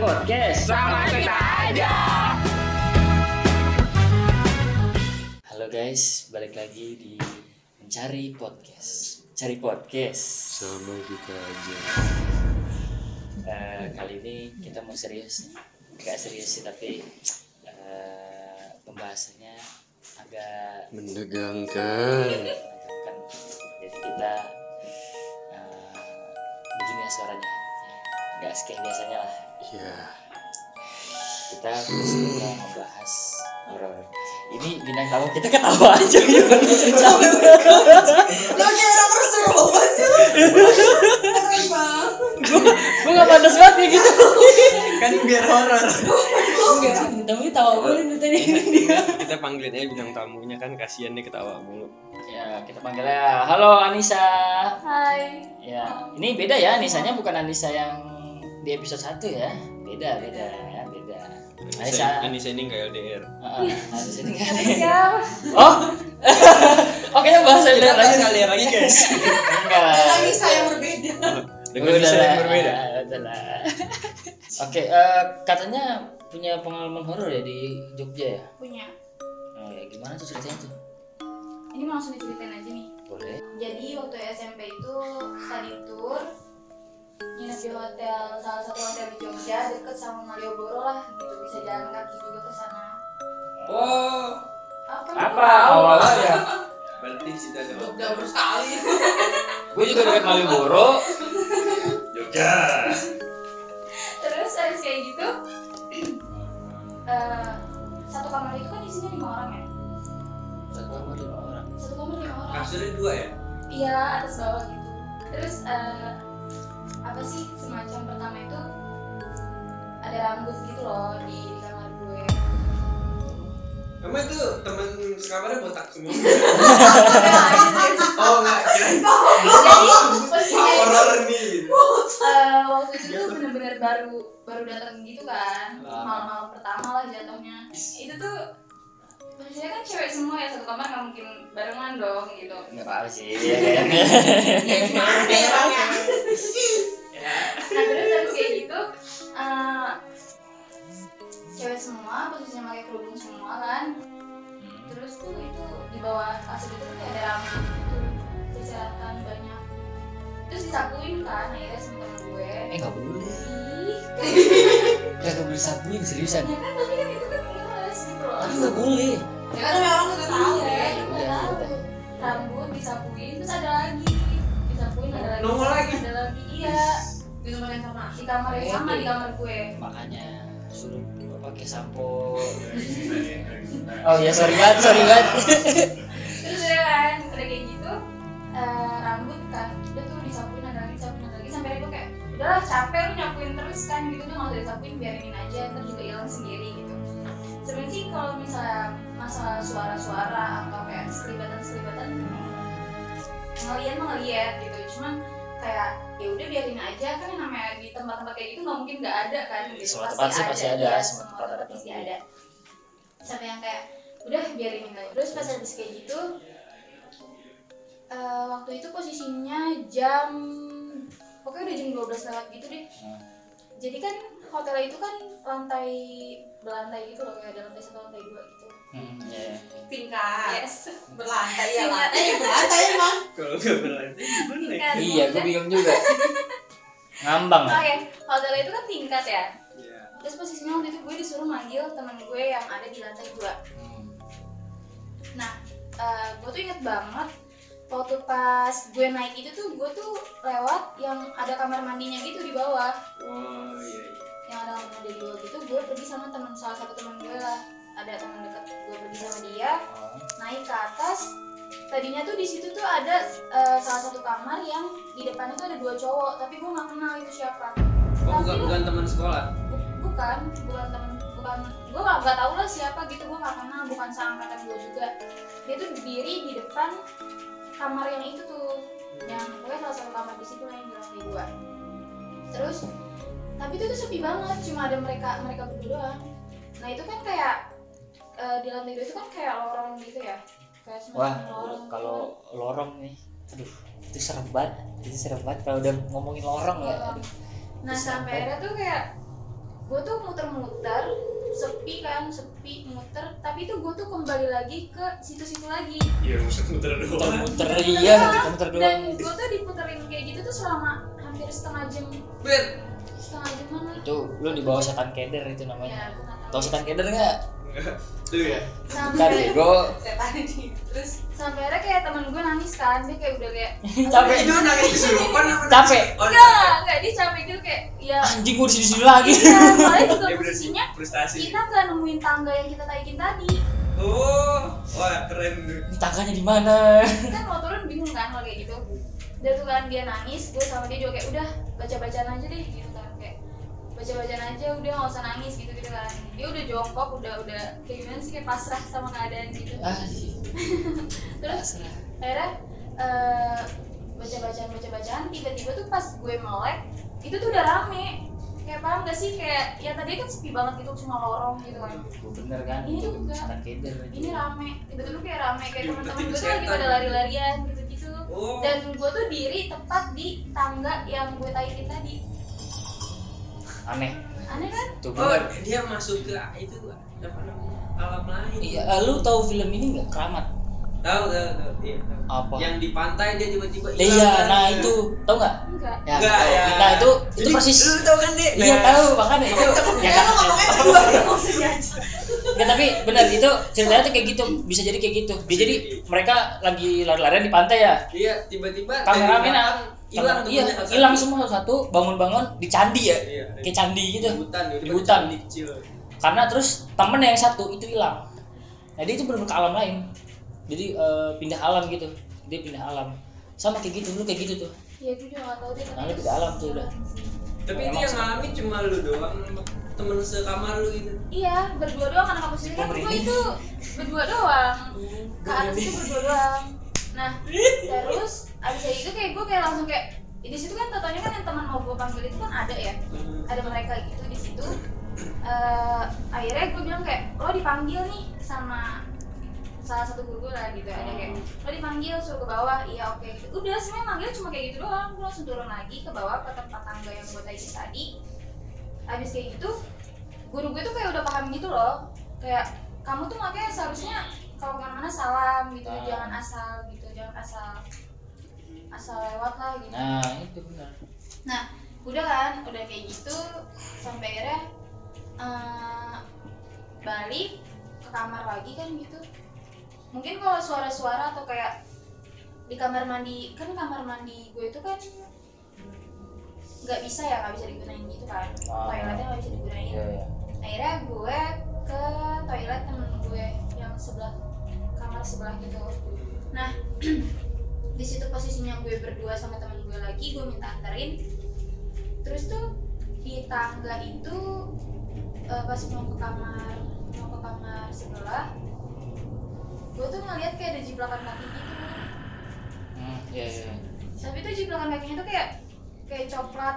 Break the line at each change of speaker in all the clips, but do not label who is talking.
podcast.
Sama kita aja.
Halo guys, balik lagi di mencari podcast. Cari podcast.
sama kita aja
Eh, kali ini kita mau serius nih. Gak serius sih tapi eh, pembahasannya agak
menegangkan
menegangkan. Jadi kita eh, begini ya suaranya. Gak kayak biasanya lah.
Ya
kita mau membahas horor. Ini bintang tamu kita ketawa aja gimana cerita.
Lagi orang seru banget sih. Keren banget.
Gue gak pantas banget kayak gitu.
kan biar horor
tamu tawa mulu nih tadi dia.
kita panggilin aja bintang tamunya kan kasihan nih ketawa mulu
Ya, kita panggilnya. Halo Anissa.
Hai.
Ya, ini beda ya Anisanya bukan Anissa yang di episode 1 ya. Beda, beda, ya, beda. Anissa.
Anissa, Anissa ini nggak LDR
Heeh, Anissa ini kan.
Ya.
Oh. Oke, bahasa
kita
LDR
bahas
lagi.
LDR lagi guys
Enggak.
Lagi saya berbeda.
dengan Anissa yang berbeda
Udah lah. Oke, eh, katanya punya pengalaman horor ya di Jogja ya?
Punya.
Oh ya, gimana tuh ceritanya tuh?
Ini mau langsung diceritain aja nih.
Boleh.
Jadi waktu SMP itu study tour nginep di hotel salah satu hotel di Jogja deket sama Malioboro lah gitu bisa jalan kaki juga ke sana.
oh
Apa?
Apa awalnya ya?
berarti situ ada
Jogja sekali.
Gue juga dekat Malioboro.
Jogja
Terus habis kayak gitu eh, satu kamar itu kan isinya lima orang ya.
Satu kamar lima orang.
Satu kamar lima orang.
kasurnya dua ya
Iya atas bawah gitu. Terus eh, apa sih semacam pertama itu ada rambut gitu loh di, di kamar gue.
emang itu temen sekamarnya botak semua oh nggak kira
Jadi posisinya itu
horor nih
eh, waktu itu tuh bener-bener baru baru datang gitu kan malam-malam pertama lah jatuhnya. Itu tuh posisinya kan cewek semua ya satu kamar nggak mungkin barengan dong gitu.
Enggak apa-apa sih. ya kan?
Nah terus habis kayak gitu eh, cewek semua posisinya pakai kerudung semua kan
Hmm.
terus tuh itu di bawah kasur itu kayak ada rambut gitu kesehatan banyak terus disapuin kan akhirnya sama gue
Eh nggak boleh. Nggak boleh sapuin seriusan.
ya kan tapi kan itu kan ngeles gitu loh
Tapi nggak boleh.
ya kan orang nggak tahu kamar yang sama di kamar gue.
Makanya suruh gua pakai sampo. Oh ya sorry banget, sorry banget.
terus udah kan udah kayak gitu eh, rambut kan udah tuh disapuin ada lagi disapuin ada lagi sampai gue kayak udahlah capek lu nyapuin terus kan gitu. Udah nggak usah disapuin biarin aja ntar juga hilang sendiri gitu. Sebenarnya sih kalau misalnya masalah suara-suara atau kayak ngeliat mah ngeliat gitu. Cuman kayak ya udah biarin aja kan yang namanya di tempat-tempat kayak gitu nggak mungkin nggak ada kan. Gitu
Semua tempat sih pasti ada,
iya,
semua tempat ada
pasti ada. Sampai yang kayak udah biarin aja. Terus pas habis kayak gitu eh, waktu itu posisinya jam pokoknya udah jam 12 lewat gitu deh.
Hmm.
jadi kan hotel itu kan lantai belantai gitu loh kayak ada lantai satu lantai dua gitu
Hmm, ya.
tingkat
yes
berlantai ya lantai ya berlantai emang
kalau nggak berlantai gimana ya?
Iya, gue bingung juga. Ngambang
oke
ya?
hotel itu kan tingkat ya
Iya.
terus posisinya waktu itu gue disuruh manggil temen gue yang ada di lantai dua
Hmm.
Nah, eh, gue tuh inget banget waktu pas gue naik itu tuh gue tuh lewat yang ada kamar mandinya gitu di bawah.
oh iya iya
Yang ada kamar mandi di bawah gitu, gue pergi sama teman salah satu teman gue lah. Ada teman dekat gue pergi sama dia,
Oh.
naik ke atas. Tadinya tuh di situ tuh ada eh, salah satu kamar yang di depannya tuh ada dua cowok, tapi gue nggak kenal itu siapa.
oh bukan bukan teman sekolah
Bu- bukan, bukan temen, bukan gue gak, gak tau lah siapa gitu gue gak kenal bukan seangkatan gue juga dia tuh berdiri di depan kamar yang itu tuh yang pokoknya salah satu kamar di situ lah yang di lantai dua terus tapi itu tuh sepi banget cuma ada mereka mereka berdua nah itu kan kayak eh, di lantai dua itu kan kayak lorong gitu ya? Kayak
Wah,
lorong
kalau lorong nih, aduh, itu serem banget. Itu serem banget kalau udah ngomongin lorong ya. Aduh.
nah sampai akhirnya tuh kayak gue tuh muter-muter sepi kan sepi muter tapi itu gue tuh kembali lagi ke situ-situ lagi.
Iya, muter doang.
muter-muter iya muter doang.
Dan gue tuh diputerin kayak gitu tuh selama hampir setengah jam.
Ben,
setengah jam mana?
Itu lu di bawah setan keder itu
ya
namanya
nggak
tau
tahu
setan keder nggak
Lu ya?
kan
sampai
bego
setan ini terus
sampai akhirnya kayak temen gue nangis kan dia kayak udah kayak
capek.
Itu nangis kesurupan apa?
capek.
Oh,
enggak enggak dia capek gitu kayak ya
anjing gua di sini lagi.
Iya soalnya juga
Ya
posisinya kita nggak nemuin tangga yang kita taikin tadi.
Oh, wah keren. Tuh.
ini tangganya di mana?
Kita mau turun bingung kan kalau kayak gitu. Udah tuh kan dia nangis gue sama dia juga kayak udah baca bacaan aja deh gitu kan kayak baca bacaan aja udah nggak usah nangis gitu gitu kan. Dia udah jongkok udah udah kayak gimana sih kayak pasrah sama keadaan gitu.
Ah
terus
pasrah.
akhirnya eh, baca bacaan baca bacaan tiba-tiba tuh pas gue melek itu tuh udah rame. Kayak paham gak sih? Kayak ya tadi kan sepi banget gitu cuma lorong gitu kan.
Gua bener kan?
Ini juga. ini rame. Tiba-tiba kayak rame. Kayak
Diumpetin
teman-teman gue tuh lagi pada lari-larian gitu-gitu.
Oh,
dan gue tuh diri tepat di tangga yang gue taikin tadi
aneh.
Aneh kan?
Tuh
oh dia masuk ke itu apa namanya alam lain.
iya eh, lu tahu film ini nggak? Keramat.
Tahu, tahu, tahu. Iya, tahu.
apa?
Yang di pantai dia tiba-tiba
iya
hilang kan?
nah itu. Tahu nggak?
Enggak.
Ya,
Enggak, ya.
nah itu itu
Jadi,
persis.
Lu tahu kan, Dek?
iya
Nah,
tahu makanya. Itu ya kan?
Ngomongnya berdua maksudnya aja.
Nggak, tapi benar itu ceritanya tuh kayak gitu. Bisa jadi kayak gitu. Jadi mereka lagi lari-larian di pantai ya.
Iya, tiba-tiba
Kameramen
hilang
iya
satu-satu.
hilang semua satu bangun-bangun di candi ya
Iya.
kayak candi gitu
Di hutan,
Di hutan.
Di kecil.
karena terus temen yang satu itu hilang jadi itu benar ke alam lain jadi eh, pindah alam gitu dia pindah alam sama kayak gitu dulu kayak gitu tuh
ya gue juga gak tau deh
Nah, lu di dalam tuh udah.
Tapi itu yang
sih.
ngalamin cuma lu doang temen sekamar lu itu.
iya berdua doang karena kampus ini kan gue itu berdua doang ke atas itu berdua doang nah terus abis itu kayak gue kayak langsung kayak di situ kan totalnya kan yang teman mau gue panggil itu kan ada ya? Ada mereka gitu di situ. Eh, akhirnya gue bilang kayak lo dipanggil nih sama salah satu guru gue lah gitu ada kayak lo dipanggil suruh ke bawah. Iya oke. Gitu udah sebenarnya manggil cuma kayak gitu doang. Gue langsung turun lagi ke bawah ke tempat tangga yang gue taikin tadi. Habis kayak gitu guru gue tuh kayak udah paham gitu loh. Kayak kamu tuh makanya seharusnya kalau ke mana-mana salam gitu
Ah.
jangan asal gitu jangan asal asal lewat lah gitu
nah itu benar
Nah, udah kan, udah kayak gitu sampai akhirnya eh, balik ke kamar lagi kan gitu. Mungkin kalau suara-suara atau kayak di kamar mandi, kan kamar mandi gue itu kan nggak bisa ya, nggak bisa digunain gitu kan.
Ah.
Toiletnya nggak bisa digunain.
iya iya
Akhirnya gue ke toilet temen gue yang sebelah kamar sebelah gitu. Nah, di situ posisinya gue berdua sama temen gue lagi, gue minta anterin. Terus tuh di tangga itu eh, pas mau ke kamar mau ke kamar sebelah, gue tuh ngeliat kayak ada jiplakan kaki gitu.
hmm, iya iya
Tapi tuh jiplakan kakinya tuh kayak kayak coklat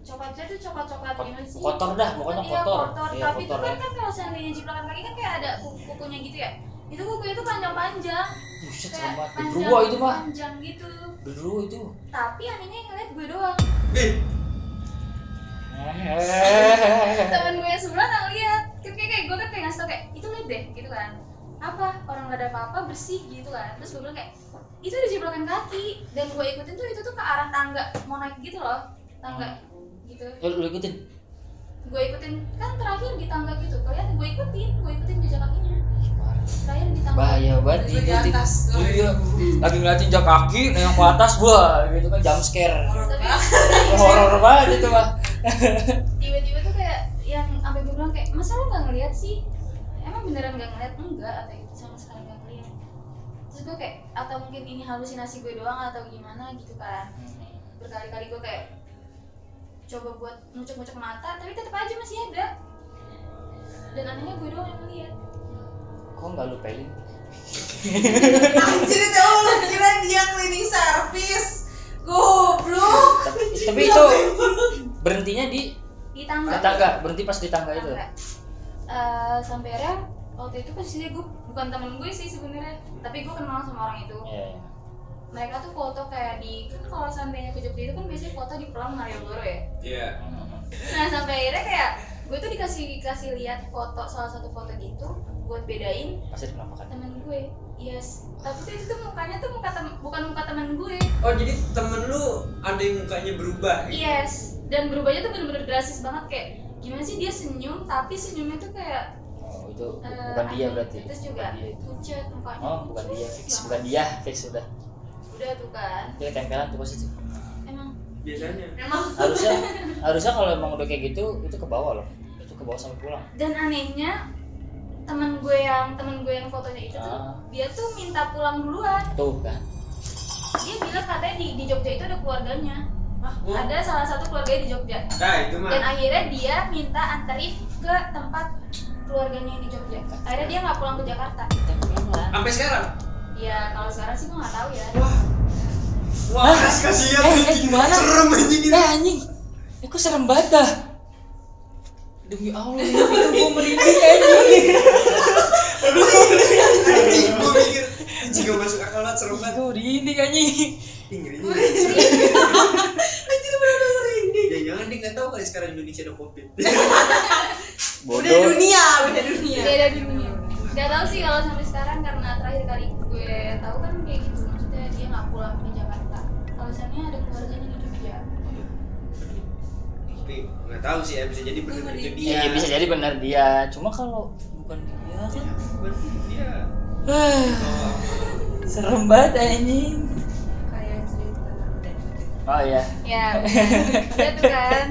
coklatnya tuh coklat coklat gimana sih?
kotor dah pokoknya
Iya,
kotor
kotor.
iya
Tapi itu
kotor
kan
ya
kan kalau seandainya jiplakan kaki kan kayak ada kuku kukunya gitu ya. Itu kukunya tuh panjang-panjang,
buset
kayak panjang,
Genderuwo itu mah
panjang gitu.
Genderuwo itu
Tapi anehnya yang ngeliat gue doang.
Eh,
Temen gue yang sebelah nggak ngeliat. Kan kayak, kayak gue kan kayak ngasih tau kayak itu liat deh gitu kan. Apa orang nggak ada apa-apa bersih gitu kan. Terus gue bilang kayak itu ada jiplakan kaki dan gue ikutin tuh itu tuh ke arah tangga mau naik gitu loh tangga gitu
Eh, lu ikutin
gue ikutin kan terakhir di tangga gitu kelihatan gue ikutin gue ikutin jejak kakinya terakhir di tangga
bahaya banget
Tiba di
diikutin
atas.
iya lagi ngeliatin jak kaki nengok ke atas wah gitu kan jump scare.
Tapi
horor banget. Itu mah
tiba-tiba tuh kayak yang sampai gue bilang kayak masa lo nggak ngeliat sih? Emang beneran nggak ngeliat? Enggak atau gitu sama sekali nggak ngeliat. Terus gue kayak atau mungkin ini halusinasi gue doang atau gimana? Gitu kan. Berkali-kali gue kayak coba buat ngucek-ngucek mata tapi tetap aja masih ada. Dan anehnya gue doang yang ngeliat
kok nggak lu pelin
Anjir itu lu kira dia cleaning service. Goblok.
tapi, tapi itu berhentinya di
di
di
tangga
tangga berhenti pas di tangga itu
Tangga. Eh, sampai akhirnya waktu itu posisinya gue bukan temen gue sih sebenarnya tapi gue kenal sama orang itu
Iya, iya.
mereka tuh foto kayak di kan kalau seandainya ke Jogja itu kan biasanya foto di pelang Malioboro ya
Iya.
Nah sampai akhirnya kayak gue tuh dikasih dikasih lihat foto salah satu foto gitu buat bedain
pasti penampakan.
temen gue. Yes. Tapi tuh itu tuh mukanya tuh muka tem bukan muka temen gue.
Oh jadi temen lu ada yang mukanya berubah gitu?
yes. Dan berubahnya tuh bener-bener drastis banget. Kayak gimana sih dia senyum tapi senyumnya tuh kayak
oh itu
eh,
bukan dia berarti?
Terus juga
itu.
pucat mukanya.
Oh bukan dia. fix bukan dia fix udah.
Udah tuh kan.
Dia tempelan tuh pasti
emang.
Biasanya.
Emang.
Harusnya harusnya kalau emang udah kayak gitu itu ke bawah loh. Itu ke bawah sampai pulang.
Dan anehnya temen gue yang temen gue yang fotonya itu tuh
Ah.
dia tuh minta pulang duluan
tuh kan
dia bilang katanya di, di Jogja itu ada keluarganya
Oh.
ada salah satu keluarganya di Jogja
Nah itu mah.
dan akhirnya dia minta anterin ke tempat keluarganya yang di Jogja akhirnya dia nggak pulang ke Jakarta
Sampai sekarang.
ya kalau sekarang sih gue nggak tahu ya
Wah. Wah, kasihan
eh, eh, gimana?
Serem anjing ini.
eh anjing eh kok serem banget dah demi Allah itu gue merinding Anjing,
gua mikir anjing gak masuk akal banget serem banget.
gue merinding anjing
Ih, ngeri.
anjir bener-bener merinding.
Jangan-jangan dia nggak tahu kali sekarang Indonesia ada covid.
Udah
bodoh
dunia, udah dunia.
beda dunia nggak tahu sih kalau sampai sekarang karena terakhir kali gue tahu kan kayak gitu maksudnya dia nggak pulang ke Jakarta alasannya ada keluarganya di Jogja
Tapi nggak tahu sih ya bisa jadi benar itu dia.
Iya bisa jadi benar dia cuma kalau bukan dia kan
Bukan dia.
serem banget anjing.
Kayak cerita
oh iya.
Ya udah tuh kan.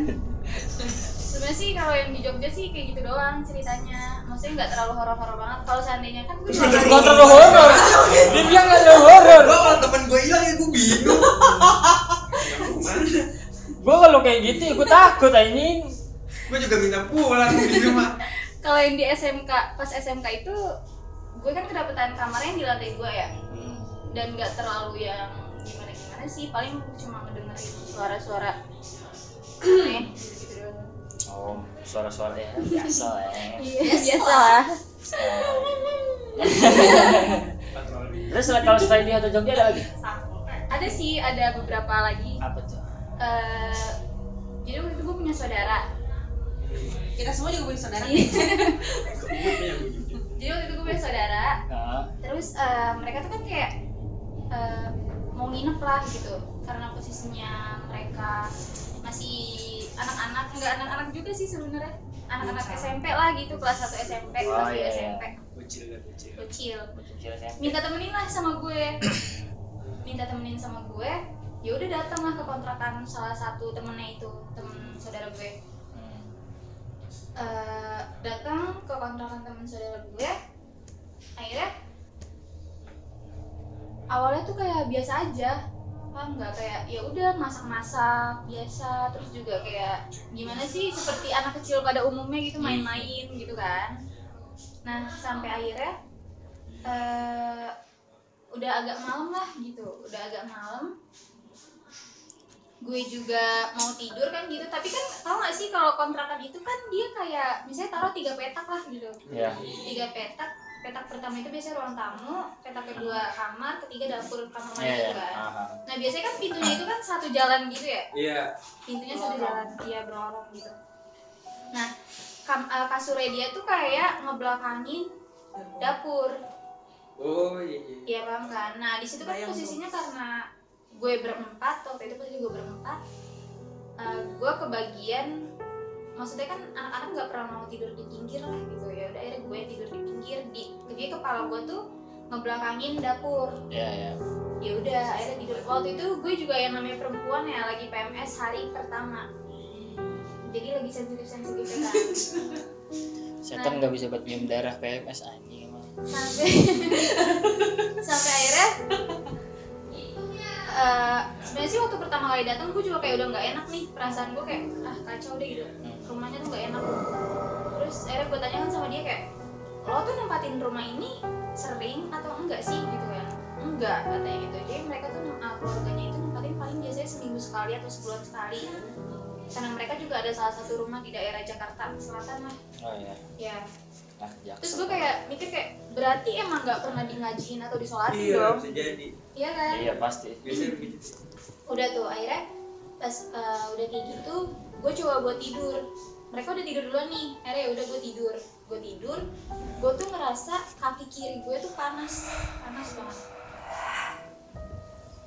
Sebenarnya sih kalau yang di Jogja sih kayak gitu doang ceritanya. Maksudnya nggak terlalu horor-horor banget. Kalau seandainya kan gue juga
Gak terlalu horor. Dia bilang gak terlalu horor.
Gua kalau temen gue hilang ya gue bingung.
Gue kalau kayak gitu ya gue takut anjing.
Gue juga minta pulang di rumah.
kalau yang di SMK pas SMK itu gue kan kedapetan kamarnya yang di lantai dua ya dan nggak terlalu yang gimana gimana sih paling cuma ngedengerin suara-suara aneh. Gitu doang.
oh suara-suara ya biasa ya
iya biasa. lah.
Terus kalau selain di Hotel Jogja ada lagi?
Ada sih ada beberapa lagi.
Apa tuh?
Eh, jadi waktu itu gue punya saudara.
Kita semua juga punya saudara.
Jujur.
jadi waktu itu gue punya saudara. Terus eh, mereka tuh kan kayak eh, mau nginep lah gitu. Karena posisinya mereka masih anak-anak enggak anak-anak juga sih sebenarnya. Anak-anak SMP lah gitu kelas 1 SMP
Oh,
kelas 2
iya, iya.
SMP
kan bocil.
kecil
kecil SMP
minta temenin lah sama gue. Minta temenin sama gue ya udah datang lah ke kontrakan salah satu temennya itu temen saudara gue.
Hmm.
Eh, datang ke kontrakan teman saudara gue. Akhirnya awalnya tuh kayak biasa aja paham nggak? Kayak ya udah masak-masak biasa. Terus juga kayak gimana sih seperti anak kecil pada umumnya gitu main-main gitu kan. Nah sampai akhirnya eh udah agak malam lah gitu udah agak malam. Gue juga mau tidur kan gitu tapi kan tau gak sih kalau kontrakan itu kan dia kayak misalnya taruh tiga petak lah gitu.
Ya
tiga petak petak pertama itu biasanya ruang tamu petak kedua kamar ketiga dapur kamar mandi
ya
gitu
ya
kan
Aha.
nah biasanya kan pintunya itu kan satu jalan gitu ya?
Iya.
pintunya satu jalan. dia berlorong gitu. Nah kam, eh, kasurnya dia tuh kayak ngebelakangin dapur.
Oh iya iya.
Iya paham kan. Nah di situ kan
Bayang
posisinya karena gue berempat waktu itu posisi gue berempat, eh, gue kebagian maksudnya kan anak-anak nggak pernah mau tidur di pinggir lah gitu ya. Udah akhirnya gue tidur di pinggir di jadi kepala gue tuh ngebelakangin dapur.
Ya ya.
Ya udah akhirnya tidur. Waktu itu gue juga yang namanya perempuan ya lagi PMS hari pertama. Jadi lagi sensitif sensitif kan
setan nggak bisa buat minum darah PMS anjing emang.
Sampai sampai akhirnya eh, sebenarnya sih waktu pertama kali datang gue juga kayak udah nggak enak nih. Perasaan gue kayak ah kacau deh gitu. Rumahnya tuh nggak enak. Terus akhirnya gue tanyakan sama dia kayak lo tuh nempatin rumah ini sering atau enggak sih gitu kan enggak katanya gitu. Jadi mereka tuh uh, keluarganya itu nempatin paling biasanya seminggu sekali atau sebulan sekali. Karena mereka juga ada salah satu rumah di daerah Jakarta Selatan lah.
Oh ya
ya
nah
terus gue kayak mikir kayak berarti emang nggak pernah di ngajiin atau disolatin
Iya
dong?
bisa jadi.
iya kan?
Iya pasti.
Biasanya begitu.
udah tuh akhirnya pas uh, udah kayak gitu gue coba buat tidur mereka udah tidur duluan nih. Akhirnya ya udah gue tidur. Gue tidur gue tuh ngerasa kaki kiri gue tuh panas. Panas banget.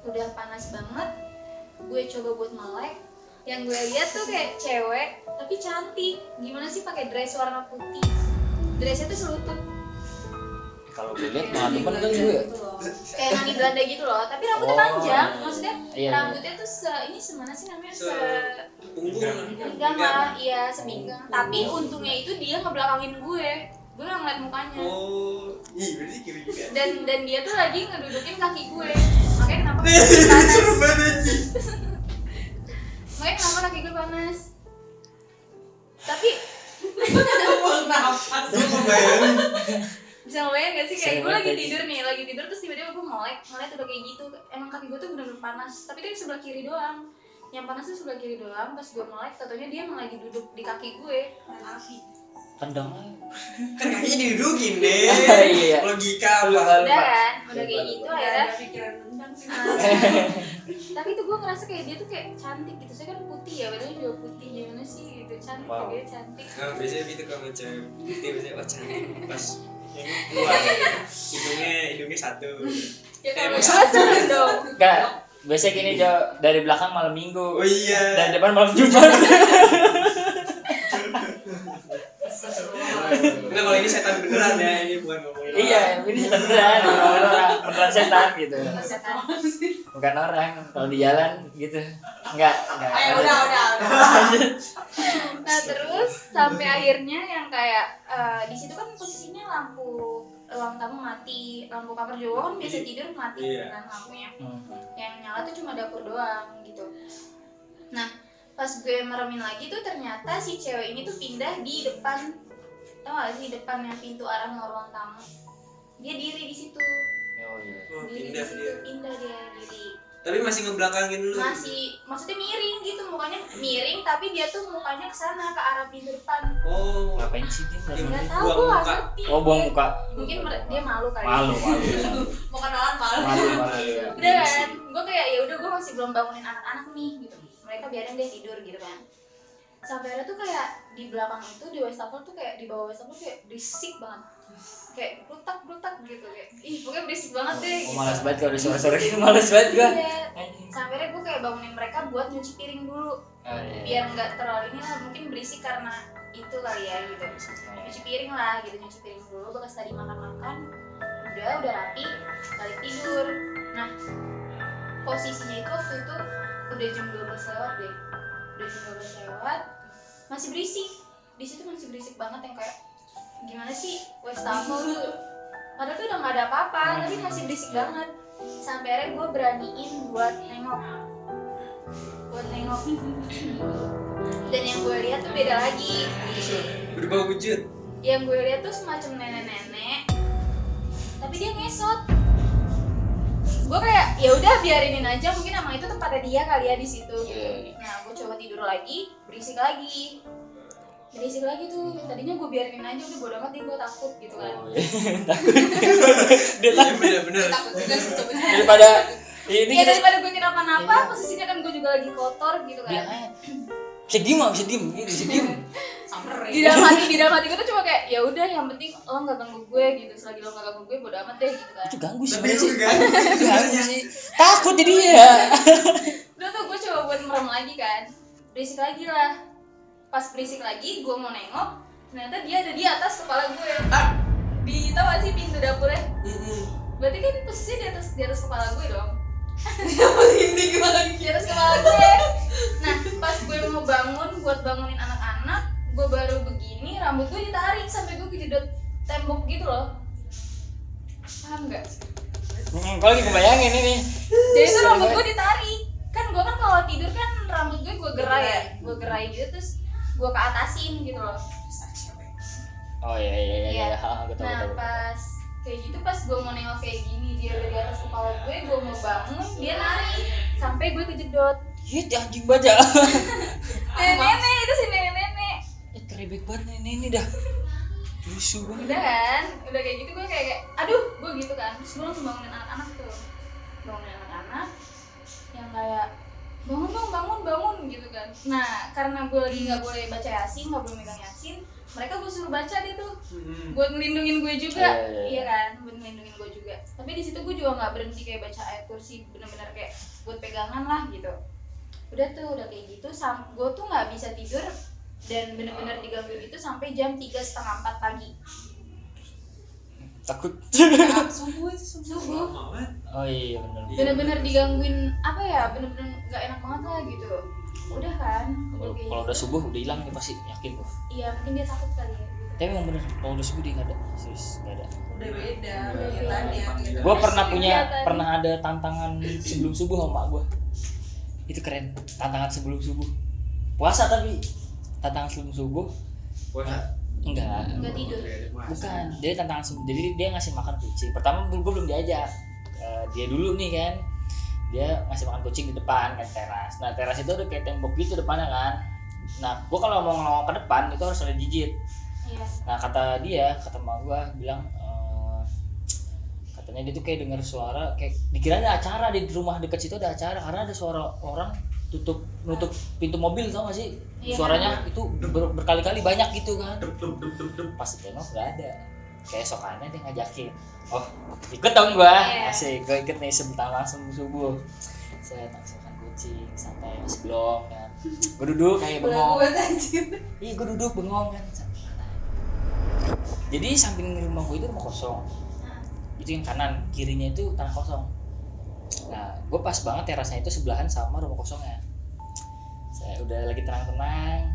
Udah panas banget. Gue coba buat melek. Yang gue lihat tuh kayak cewek tapi cantik. Gimana sih pakai dress warna putih? Dressnya tuh selutut
kalau gue lihat malah depan kan gue ya
kayak nani Belanda gitu loh tapi rambutnya
Oh,
panjang
iya.
maksudnya
Iya, iya.
rambutnya tuh se ini semana sih namanya se. Enggak lah, iya seminggang. Tapi untungnya itu dia ngebelakangin gue. Gue nggak ngeliat mukanya.
Oh, ih berarti kiri juga.
Dan dan dia tuh lagi ngedudukin kaki gue. Makanya kenapa kaki gue panas? Makanya kenapa kaki gue panas? Tapi
Lu kebayang
bisa ngebayang gak sih kayak gue lagi tidur nih, lagi tidur terus tiba-tiba gue melek, melek udah kayak gitu. Emang kaki gue tuh bener-bener panas. Tapi kan sebelah kiri doang. Yang panas tuh sebelah kiri doang. Pas gue melek, tentunya dia emang lagi duduk di kaki gue.
tendang
kan kakinya didudukin deh.
Iya.
Logika
Lu
apa?
Udah kan, udah kayak gitu akhirnya
pikiran tentang sih
Nah, tapi tuh gue ngerasa kayak dia tuh kayak cantik gitu saya kan putih ya badannya juga putih gimana sih gitu cantik
Wow.
dia cantik
Nah, biasanya gitu kalau cewek putih biasanya wah cantik pas yang keluar hidungnya hidungnya satu.
Ya
Eh,
kalau seru dong
Enggak, biasanya gini Jo, dari belakang malam minggu.
Oh iya.
Dari depan malam jumat.
Enggak kalau ini setan beneran ya ini bukan ngomongin
iya ini setan beneran beneran setan gitu.
Setan.
Bukan orang kalau di jalan gitu. Enggak enggak.
Ayo udah udah udah.
Nah terus sampai akhirnya yang kayak eh, di situ kan posisinya lampu ruang tamu mati. Lampu kamar juga kan biasa tidur mati
Iya.
kan lampunya.
Hmm.
yang nyala tuh cuma dapur doang gitu. Nah pas gue meremin lagi tuh ternyata si cewek ini tuh pindah di depan. Tau gak sih depan yang pintu arah ruang tamu? Dia diri di situ
oh iya.
Oh, pindah
situ
dia
pindah dia diri
tapi masih ngebelakangin dulu
masih maksudnya miring gitu mukanya miring tapi dia tuh mukanya ke sana ke arah pintu depan.
Oh.
Ngapain sih dia?
Iya.
nggak tahu nggak
muka.
ngerti
oh buang muka.
Mungkin dia malu kali
malu malu.
Mau kenalan malu.
Malu malu. Ya
udah kan gue kayak ya udah gue masih belum bangunin anak-anak nih gitu. Mereka biarin dia tidur gitu kan sampai ada tuh kayak di belakang itu di wastafel tuh kayak di bawah wastafel kayak berisik banget. Kayak brutak brutak gitu kayak ih pokoknya berisik banget deh
oh,
gitu.
malas banget kalau di sore sore gitu malas banget gua.
Iya. Sampai gue kayak bangunin mereka buat nyuci piring dulu.
Oh, iya.
biar nggak terlalu ini lah mungkin berisik karena itu kali ya gitu. Nyuci piring lah gitu nyuci piring dulu bekas tadi makan makan udah udah rapi balik tidur. Nah posisinya itu waktu itu udah jam 12 lewat deh. Udah jam 12 lewat masih berisik. Di situ masih berisik banget yang kayak gimana sih wastafel tuh padahal tuh udah nggak ada apa-apa tapi masih berisik banget. Sampai akhirnya gue beraniin buat nengok. Buat nengok. Dan yang gue lihat tuh beda lagi.
Berubah wujud.
Yang gue lihat tuh semacam nenek-nenek. Tapi dia ngesot gue kayak ya udah biarinin aja mungkin emang itu tempatnya dia kali ya di situ. Gitu.
Iya.
nah gue coba tidur lagi berisik lagi. Berisik lagi tuh. Tadinya gue biarin aja udah bodo amat deh gue takut gitu kan.
Oh, iya. takut. Dia
iya
takut
bener-bener
takut juga sih sebenarnya
daripada ini
ya daripada gue kenapa-napa posisinya kan gue juga lagi kotor gitu kan.
Aja bisa diem nggak bisa diem. Bisa diem
di dalam hati di dalam hati gue tuh cuma kayak ya udah yang penting lo nggak ganggu gue gitu. Selagi lo nggak ganggu gue bodo amat deh gitu kan.
Itu ganggu sih
tapi
sih. Ganggu sih. Takut jadi ya.
Udah tuh gue coba buat merem lagi kan. Berisik lagi lah. Pas berisik lagi gue mau nengok ternyata dia ada di atas kepala gue
Ah.
di tau gak sih pintu dapurnya? Berarti kan posisinya di atas di atas kepala gue dong.
Ini gimana?
Di atas kepala gue nah pas gue mau bangun buat bangunin anak-anak gue baru begini rambut gue ditarik sampai gue kejedot tembok gitu loh. Paham nggak?
Hmm, kalau lagi kebayangin ini.
Jadi tuh rambut gue ditarik. Kan gue kan kalau tidur kan rambut gue gue gerai ya gue gerai gitu terus gue ke atasin gitu loh.
Oh iya iya iya
Iya.
iya. Ha, gue tahu
nah
tahu
pas kayak gitu pas gue mau nengok kayak gini dia udah di atas kepala gue gue mau bangun dia narik. Sampai gue kejedot.
Hit anjing
nenek nenek
kerebek banget nih ini dah. Lusuh banget.
Udah kan? Udah kayak gitu gue kayak, kayak aduh gue gitu kan. Terus gue langsung bangunin anak-anak tuh. Bangunin anak-anak yang kayak bangun dong bangun bangun gitu kan. Nah karena gue lagi nggak boleh baca yasin nggak boleh megang yasin mereka gue suruh baca deh tuh.
Hmm.
buat ngelindungin gue juga.
Iya, iya, iya.
iya kan? Buat ngelindungin gue juga. Tapi di situ gue juga nggak berhenti kayak baca ayat kursi bener-bener kayak buat pegangan lah gitu. Udah tuh udah kayak gitu sam gue tuh nggak bisa tidur dan bener-bener digangguin itu sampai jam tiga setengah empat pagi.
Takut.
Kayak subuh itu subuh
oh iya benar
bener-bener digangguin apa ya bener-bener nggak enak banget lah gitu. Udah kan udah
kalau kalau
gitu.
udah subuh udah hilang nih pasti yakin gue
iya mungkin dia takut kali ya gitu.
tapi emang bener kalau udah subuh dia nggak ada serius nggak ada.
Udah beda
Udah
kegiatannya
beda.
gitu.
gue pernah punya
Kegiatan.
pernah ada tantangan sebelum subuh sama mak gue itu keren tantangan sebelum subuh. Puasa tapi tantangan sebelum subuh?
Puasa.
enggak.
Nggak tidur.
Bukan. Jadi tantangan sebelum jadi dia ngasih makan kucing. Pertama gue belum diajak. Eh, dia dulu nih kan. Dia ngasih makan kucing di depan kan teras. Nah teras itu ada kayak tembok gitu depannya kan. Nah gue kalau mau ngelongok ke depan itu harus ada jijit
iya.
Nah kata dia, kata mak gua bilang eh, katanya dia tuh kayak dengar suara kayak dikira ada acara di rumah dekat situ ada acara karena ada suara orang tutup nutup pintu mobil tau gak sih?
Iya.
suaranya itu ber- berkali-kali banyak gitu kan.
Dup dup dup dup dup.
pas tengok nggak ada. Kayak sokannya dia ngajakin oh ikut dong gua.
Iya.
asik gua ikut nih sebentar langsung subuh. Saya langsung makan kucing santai masih belum kan. Gua duduk kayak bengong. Iya gue duduk bengong kan. Jadi samping rumah gue itu rumah kosong. Itu yang kanan, kirinya itu tanah kosong Nah gue pas banget terasnya itu sebelahan sama rumah kosongnya. Saya udah lagi tenang-tenang.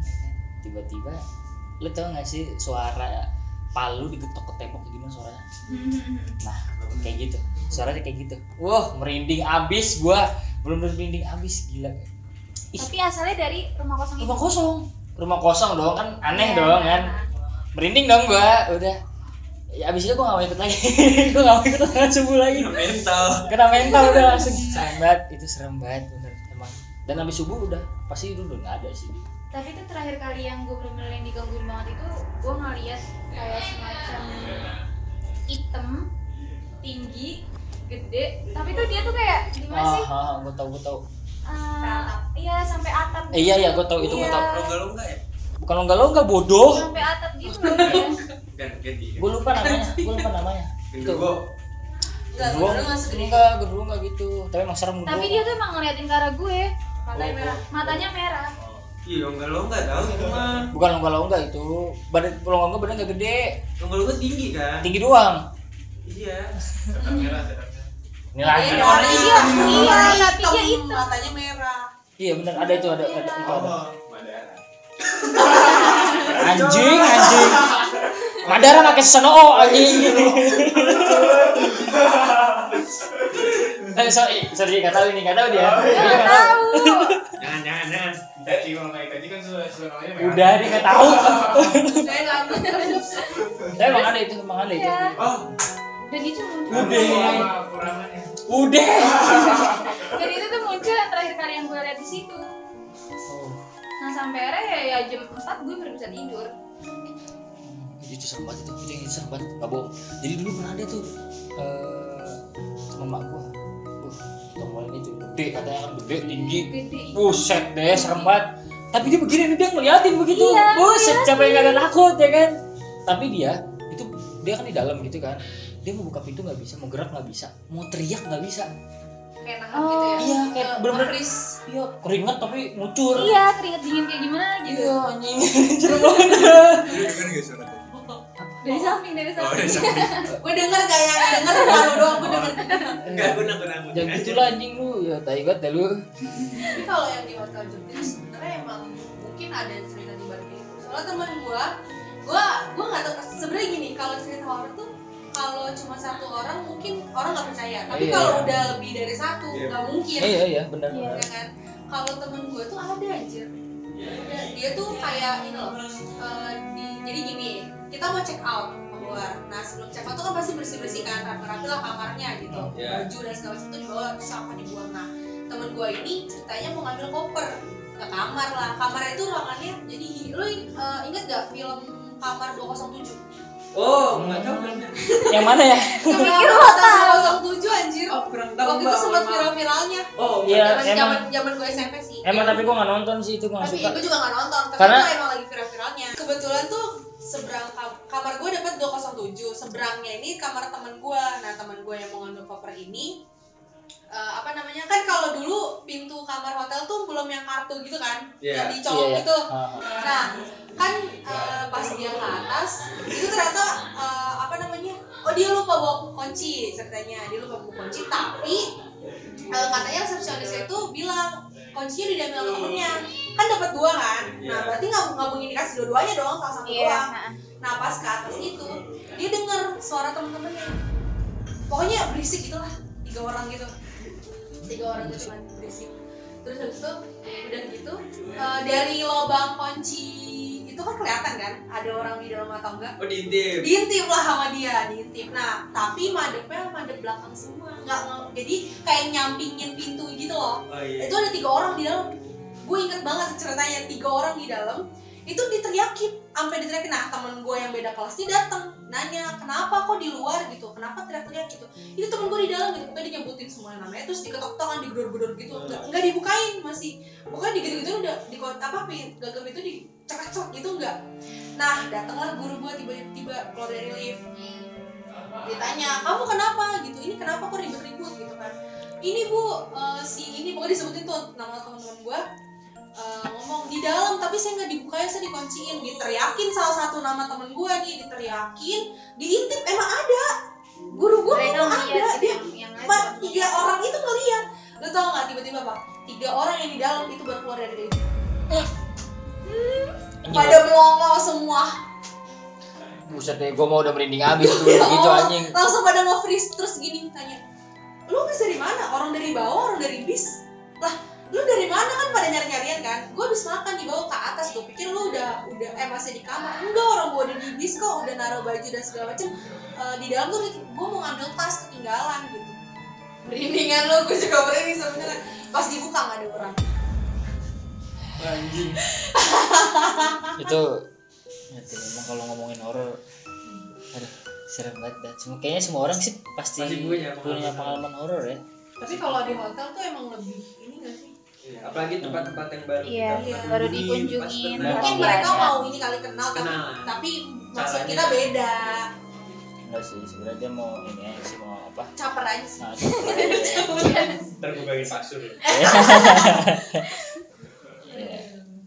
Tiba-tiba Lo tau gak sih suara palu digetok ke tembok gimana suaranya? Nah kayak gitu. Suaranya kayak gitu. Wah merinding abis gue Belum merinding abis gila. Ih.
tapi asalnya dari rumah kosong itu?
Rumah kosong. Rumah kosong dong kan aneh
Iya.
dong kan. Merinding dong gua udah ya abis itu gua gak mau ikut lagi. Gua gak mau ikut tangan subuh lagi.
Mental.
kena mental udah langsung. Serem banget itu serem banget bener emang. Dan abis subuh udah pasti itu udah gak ada sih.
Tapi itu terakhir kali yang gue bener-bener yang digangguin banget itu gue ngeliat kayak semacam hitam tinggi gede. Tapi tuh dia tuh kayak gimana
ah,
sih?
ah, gua tau gua tau.
Eh, iya sampai atap
eh, iya iya gua tau itu
Iya.
tau.
Longga longga ya?
bukan longga longga bodoh.
Sampai atap gitu
gua lupa namanya gua lupa namanya.
Gendruwo.
enggak gue dulu nggak segede
enggak dulu enggak gitu. Tapi emang serem gua
tapi dia tuh emang ngeliatin ke arah gue.
Matanya merah.
matanya merah.
Iya longga longga tahu itu mah.
bukan longga longga itu. Badan longga longga badan gak gede.
Longga longga tinggi kan?
tinggi doang.
Iya.
ini lagi
Iya,
Tapi dia-
warnanya
iya,
hitam,
tapi dia hitam.
matanya merah.
Iya benar ada itu ada, ada itu ada. Anjing anjing. Madara pakai sono oh anjing. Eh sorry sorry nggak tahu ini nggak tahu dia. Dia
nggak
nggak tahu.
Jangan jangan jangan.
Jadi kalau naik tadi kan suara suaranya merah.
Udah dia nggak tahu.
saya nggak terus
Tapi emang ada itu emang ada itu.
Iya.
Oh,
Udah.
Lama kurangannya.
Udah.
dan itu tuh muncul yang terakhir kali yang gue lihat di situ nah sampai akhirnya ya, ya jam 4 gue baru bisa tidur
Itu serem banget itu. Itu yang serem banget. Gak bohong. Jadi dulu pernah ada tuh eh teman mak gua. Wah, tombol itu gede katanya kan gede tinggi. Buset deh, serem banget. Tapi dia begini dia ngeliatin begitu.
Iya,
Buset, siapa yang gak ada takut ya kan? Tapi dia itu dia kan di dalam gitu kan. Dia mau buka pintu nggak bisa, mau gerak nggak bisa, mau teriak nggak bisa.
kayak nahan gitu ya
Iya, kayak
Eh,
bener-bener iya keringet tapi ngucur.
iya keringet dingin kayak gimana gitu
Iya, anjing. Serem banget.
Dari samping dari
oh
samping
udah sampai.
gue denger gak yang denger malu doang gue denger
Enggak, gue nangkut nangkut.
Jangan gitu lah anjing lu. Ya tai banget dah lu.
tapi kalau yang di hotel Jogja itu sebenarnya emang mungkin ada cerita di balik itu soalnya temen gua gua gua nggak tahu sebenarnya gini kalau cerita horor tuh kalau cuma satu orang mungkin orang nggak percaya tapi
Iya,
kalau
iya.
udah lebih dari satu
Iya.
nggak mungkin
Eh, iya iya benar
Iya.
benar.
ya kan kalau temen gue tuh ada anjir dia, tuh kayak ini loh eh, di- jadi gini kita mau check out mau keluar. Nah sebelum check out tuh kan pasti bersih bersih kan rapi-rapi lah kamarnya gitu.
Iya.
baju dan segala macam itu dibawa terus sampah dibuang. Nah temen gue ini ceritanya mau ngambil koper ke kamar lah. Kamarnya itu ruangannya jadi gini lu eh, inget gak film kamar 207
Oh, enggak tahu.
Yang mana ya?
Mikir lu tahu. 207 anjir.
Oh, kurang tahu.
waktu itu sempat viral-viralnya.
Oh,
Iya,
zaman zaman gue SMP sih
emang tapi gue nggak nonton sih itu gue
tapi
suka
gue juga gak nonton tapi
Karena-
emang lagi viral-viralnya kebetulan tuh seberang kam- kamar gue dapat 207 seberangnya ini kamar teman gue nah teman gue yang mau ngambil koper ini eh, apa namanya kan kalau dulu pintu kamar hotel tuh belum yang kartu gitu kan
Iya.
yang dicolok
Iya, iya.
gitu
ah.
nah kan eh, pas dia ke atas itu ternyata eh, apa namanya oh dia lupa bawa kunci ceritanya. Dia lupa bawa kunci tapi eh, katanya resepsionisnya itu bilang kuncinya diambil sama temennya. Kan dapat dua kan? Nah
Iya.
berarti nggak nggak mungkin dikasih dua-duanya dong salah satu
Iya.
doang. Nah pas ke atas itu dia dengar suara temen-temennya. Pokoknya berisik gitulah tiga orang gitu. Tiga orang gitu kan berisik. Terus habis itu udah gitu eh, dari lubang kunci itu kan kelihatan kan ada orang di dalam atau enggak?
Oh diintip.
Diintip lah sama dia diintip. Nah tapi madepnya madep belakang semua nggak jadi kayak nyampingin pintu gitu loh.
Oh iya.
Itu ada tiga orang di dalam. Gue inget banget ceritanya tiga orang di dalam itu diteriakin sampai diteriakin. Nah temen gue yang beda kelas dia datang nanya kenapa kok di luar? gitu. Kenapa teriak-teriak? gitu. Itu temen gue di dalam gitu. Pokoknya dia nyebutin semua namanya terus diketok-ketokan digedor-gedor gitu. Nggak nggak dibukain masih. Pokoknya digitu-gitu udah di apa gagang itu dicekak-cekak gitu enggak nah datanglah guru gue tiba-tiba keluar dari lift. Ditanya kamu kenapa? gitu. Ini kenapa kok ribut-ribut gitu kan. Ini bu eh, si ini pokoknya disebutin tuh nama teman-teman gue eh, ngomong di dalam tapi saya nggak dibukain saya dikunciin. Diteriakin salah satu nama temen gue nih diteriakin diintip emang ada. Guru gue
mereka
ngomong ada dia Pak, tiga orang itu ngeliat. Lu tau nggak tiba-tiba pak tiga orang yang di dalam itu baru keluar dari lift
Anjing,
pada melongo semua.
Buset deh gue mau udah merinding abis tuh
Ya
gitu
Allah,
anjing.
Langsung pada nge-freeze terus gini tanya lu habis dari mana? Orang dari bawah orang dari bis? Lah lu dari mana kan pada nyari nyarian kan? Gue habis makan dibawa ke atas gue pikir lu udah udah eh masih di kamar. Enggak orang gue udah di bis kok udah naruh baju dan segala macem. Eh, di dalam tuh gue mau ngambil tas ketinggalan gitu. Merindingan lu gue juga merinding sebenarnya. Pas dibuka nggak ada orang.
Anjing.
Itu nanti emang kalau ngomongin horor aduh serem banget dah. Semua kayaknya semua orang sih pasti,
Pasti punya
punya
pengalaman.
pengalaman horor ya.
Tapi kalau di hotel tuh emang lebih ini gak sih
apalagi tempat-tempat yang baru
Iya,
kita pernah
baru
kunjungi,
dikunjungin,
pas pernah-
mungkin
pasti
mereka
ada.
mau ini kali kenal tapi
Kenal.
tapi maksud kita beda.
Enggak sih sebenarnya dia mau ini aja sih mau apa?
Caper aja sih.
Nah,
ntar gue pasur.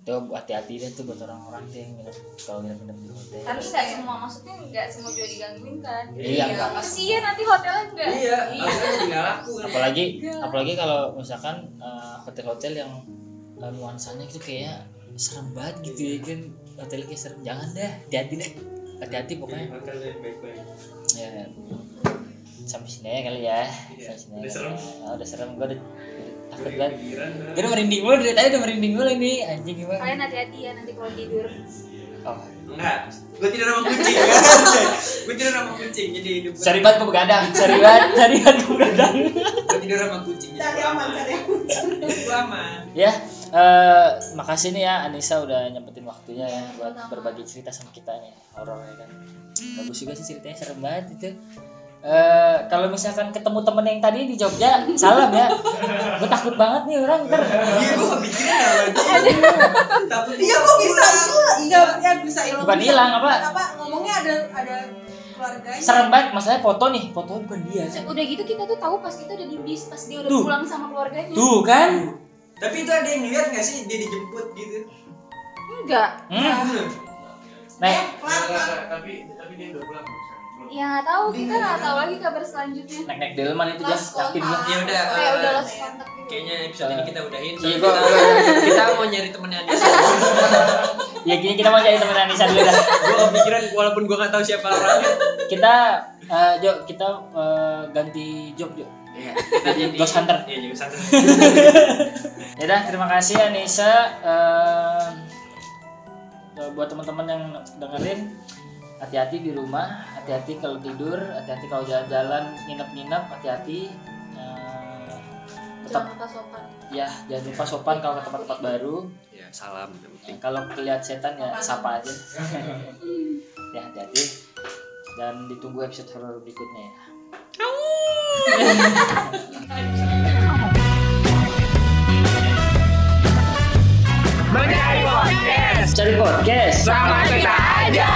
Tuh hati-hati deh tuh buat orang-orang tuh yang nginep kalau nginep-nginep di hotel.
tapi nggak semua maksudnya nggak semua juga digangguin kan?
Iya, enggak.
kasihan nanti hotelnya enggak
iya jadi nggak laku.
Apalagi apalagi kalau misalkan eh, hotel-hotel yang eh, nuansanya itu kayak serem banget gitu ya kan. Hotelnya kayak serem. Jangan deh hati-hati deh. Hati-hati pokoknya.
Hotel yang baik-baik.
Ya sampai sini aja kali ya.
Iya,
sampai sini
udah
aja.
serem.
Ah, udah serem. Gue udah, udah merinding mulu dari tadi udah merinding mulu ini. Anjing gimana?
Kalian hati-hati ya nanti kalau tidur.
Oh.
Enggak. Gue tidur sama kucing. Gue tidur sama kucing jadi hidup
sorry banget gue begadang. Sorry banget banget gue begadang.
Gue tidur sama kucing jadi
cari aman cari aman.
gue aman.
Ya eh makasih nih ya Anissa udah nyempetin waktunya ya buat berbagi cerita sama kita nih horor ya kan. Bagus juga sih ceritanya serem banget itu eh kalau misalkan ketemu temen yang tadi di Jogja salam ya. Gue takut banget nih orang ntar.
Iya gue kepikiran dia tapi
iya kok bisa hilang iya. ya bisa hilang
Bukan hilang, apa?
apa ngomongnya ada ada keluarganya.
Serem banget masalahnya foto nih. Fotonya bukan dia.
Udah gitu kita tuh tahu pas kita udah di bis pas dia udah
Tuh.
pulang sama keluarganya.
Tuh kan?
Tapi itu ada yang lihat nggak sih dia dijemput gitu?
Enggak.
Hmm.
Bener.
nah
eh
tapi tapi dia udah pulang?
Ya nggak tahu. Kita nggak tahu lagi kabar selanjutnya.
Naik naik delman itu jas
Lost
yakin.
Ya udah,
kayak udah lost kontak gitu.
Kayaknya episode ini kita udahin
Iya,
soalnya kita, kita mau nyari temennya Anissa
ya gini kita mau cari temen Anissa dulu dah.
Gue kepikiran walaupun gue nggak tahu siapa orangnya
kita eh, Jo kita eh, ganti job Jo
Iya, kita jadi
Ghost Hunter.
Iya, Ghost Hunter.
Ya udah, terima kasih Anissa eh, buat teman-teman yang dengerin hati-hati di rumah, hati-hati kalau tidur, hati-hati kalau jalan-jalan, nginep-nginep, hati-hati. Eh, tetap
jangan lupa sopan
ya jangan lupa sopan kalau ke tempat-tempat baru.
Ya, salam.
Nah, kalau lihat setan ya sapa aja. ya hati-hati dan ditunggu episode horor berikutnya ya. dari podcast
Sama kita aja.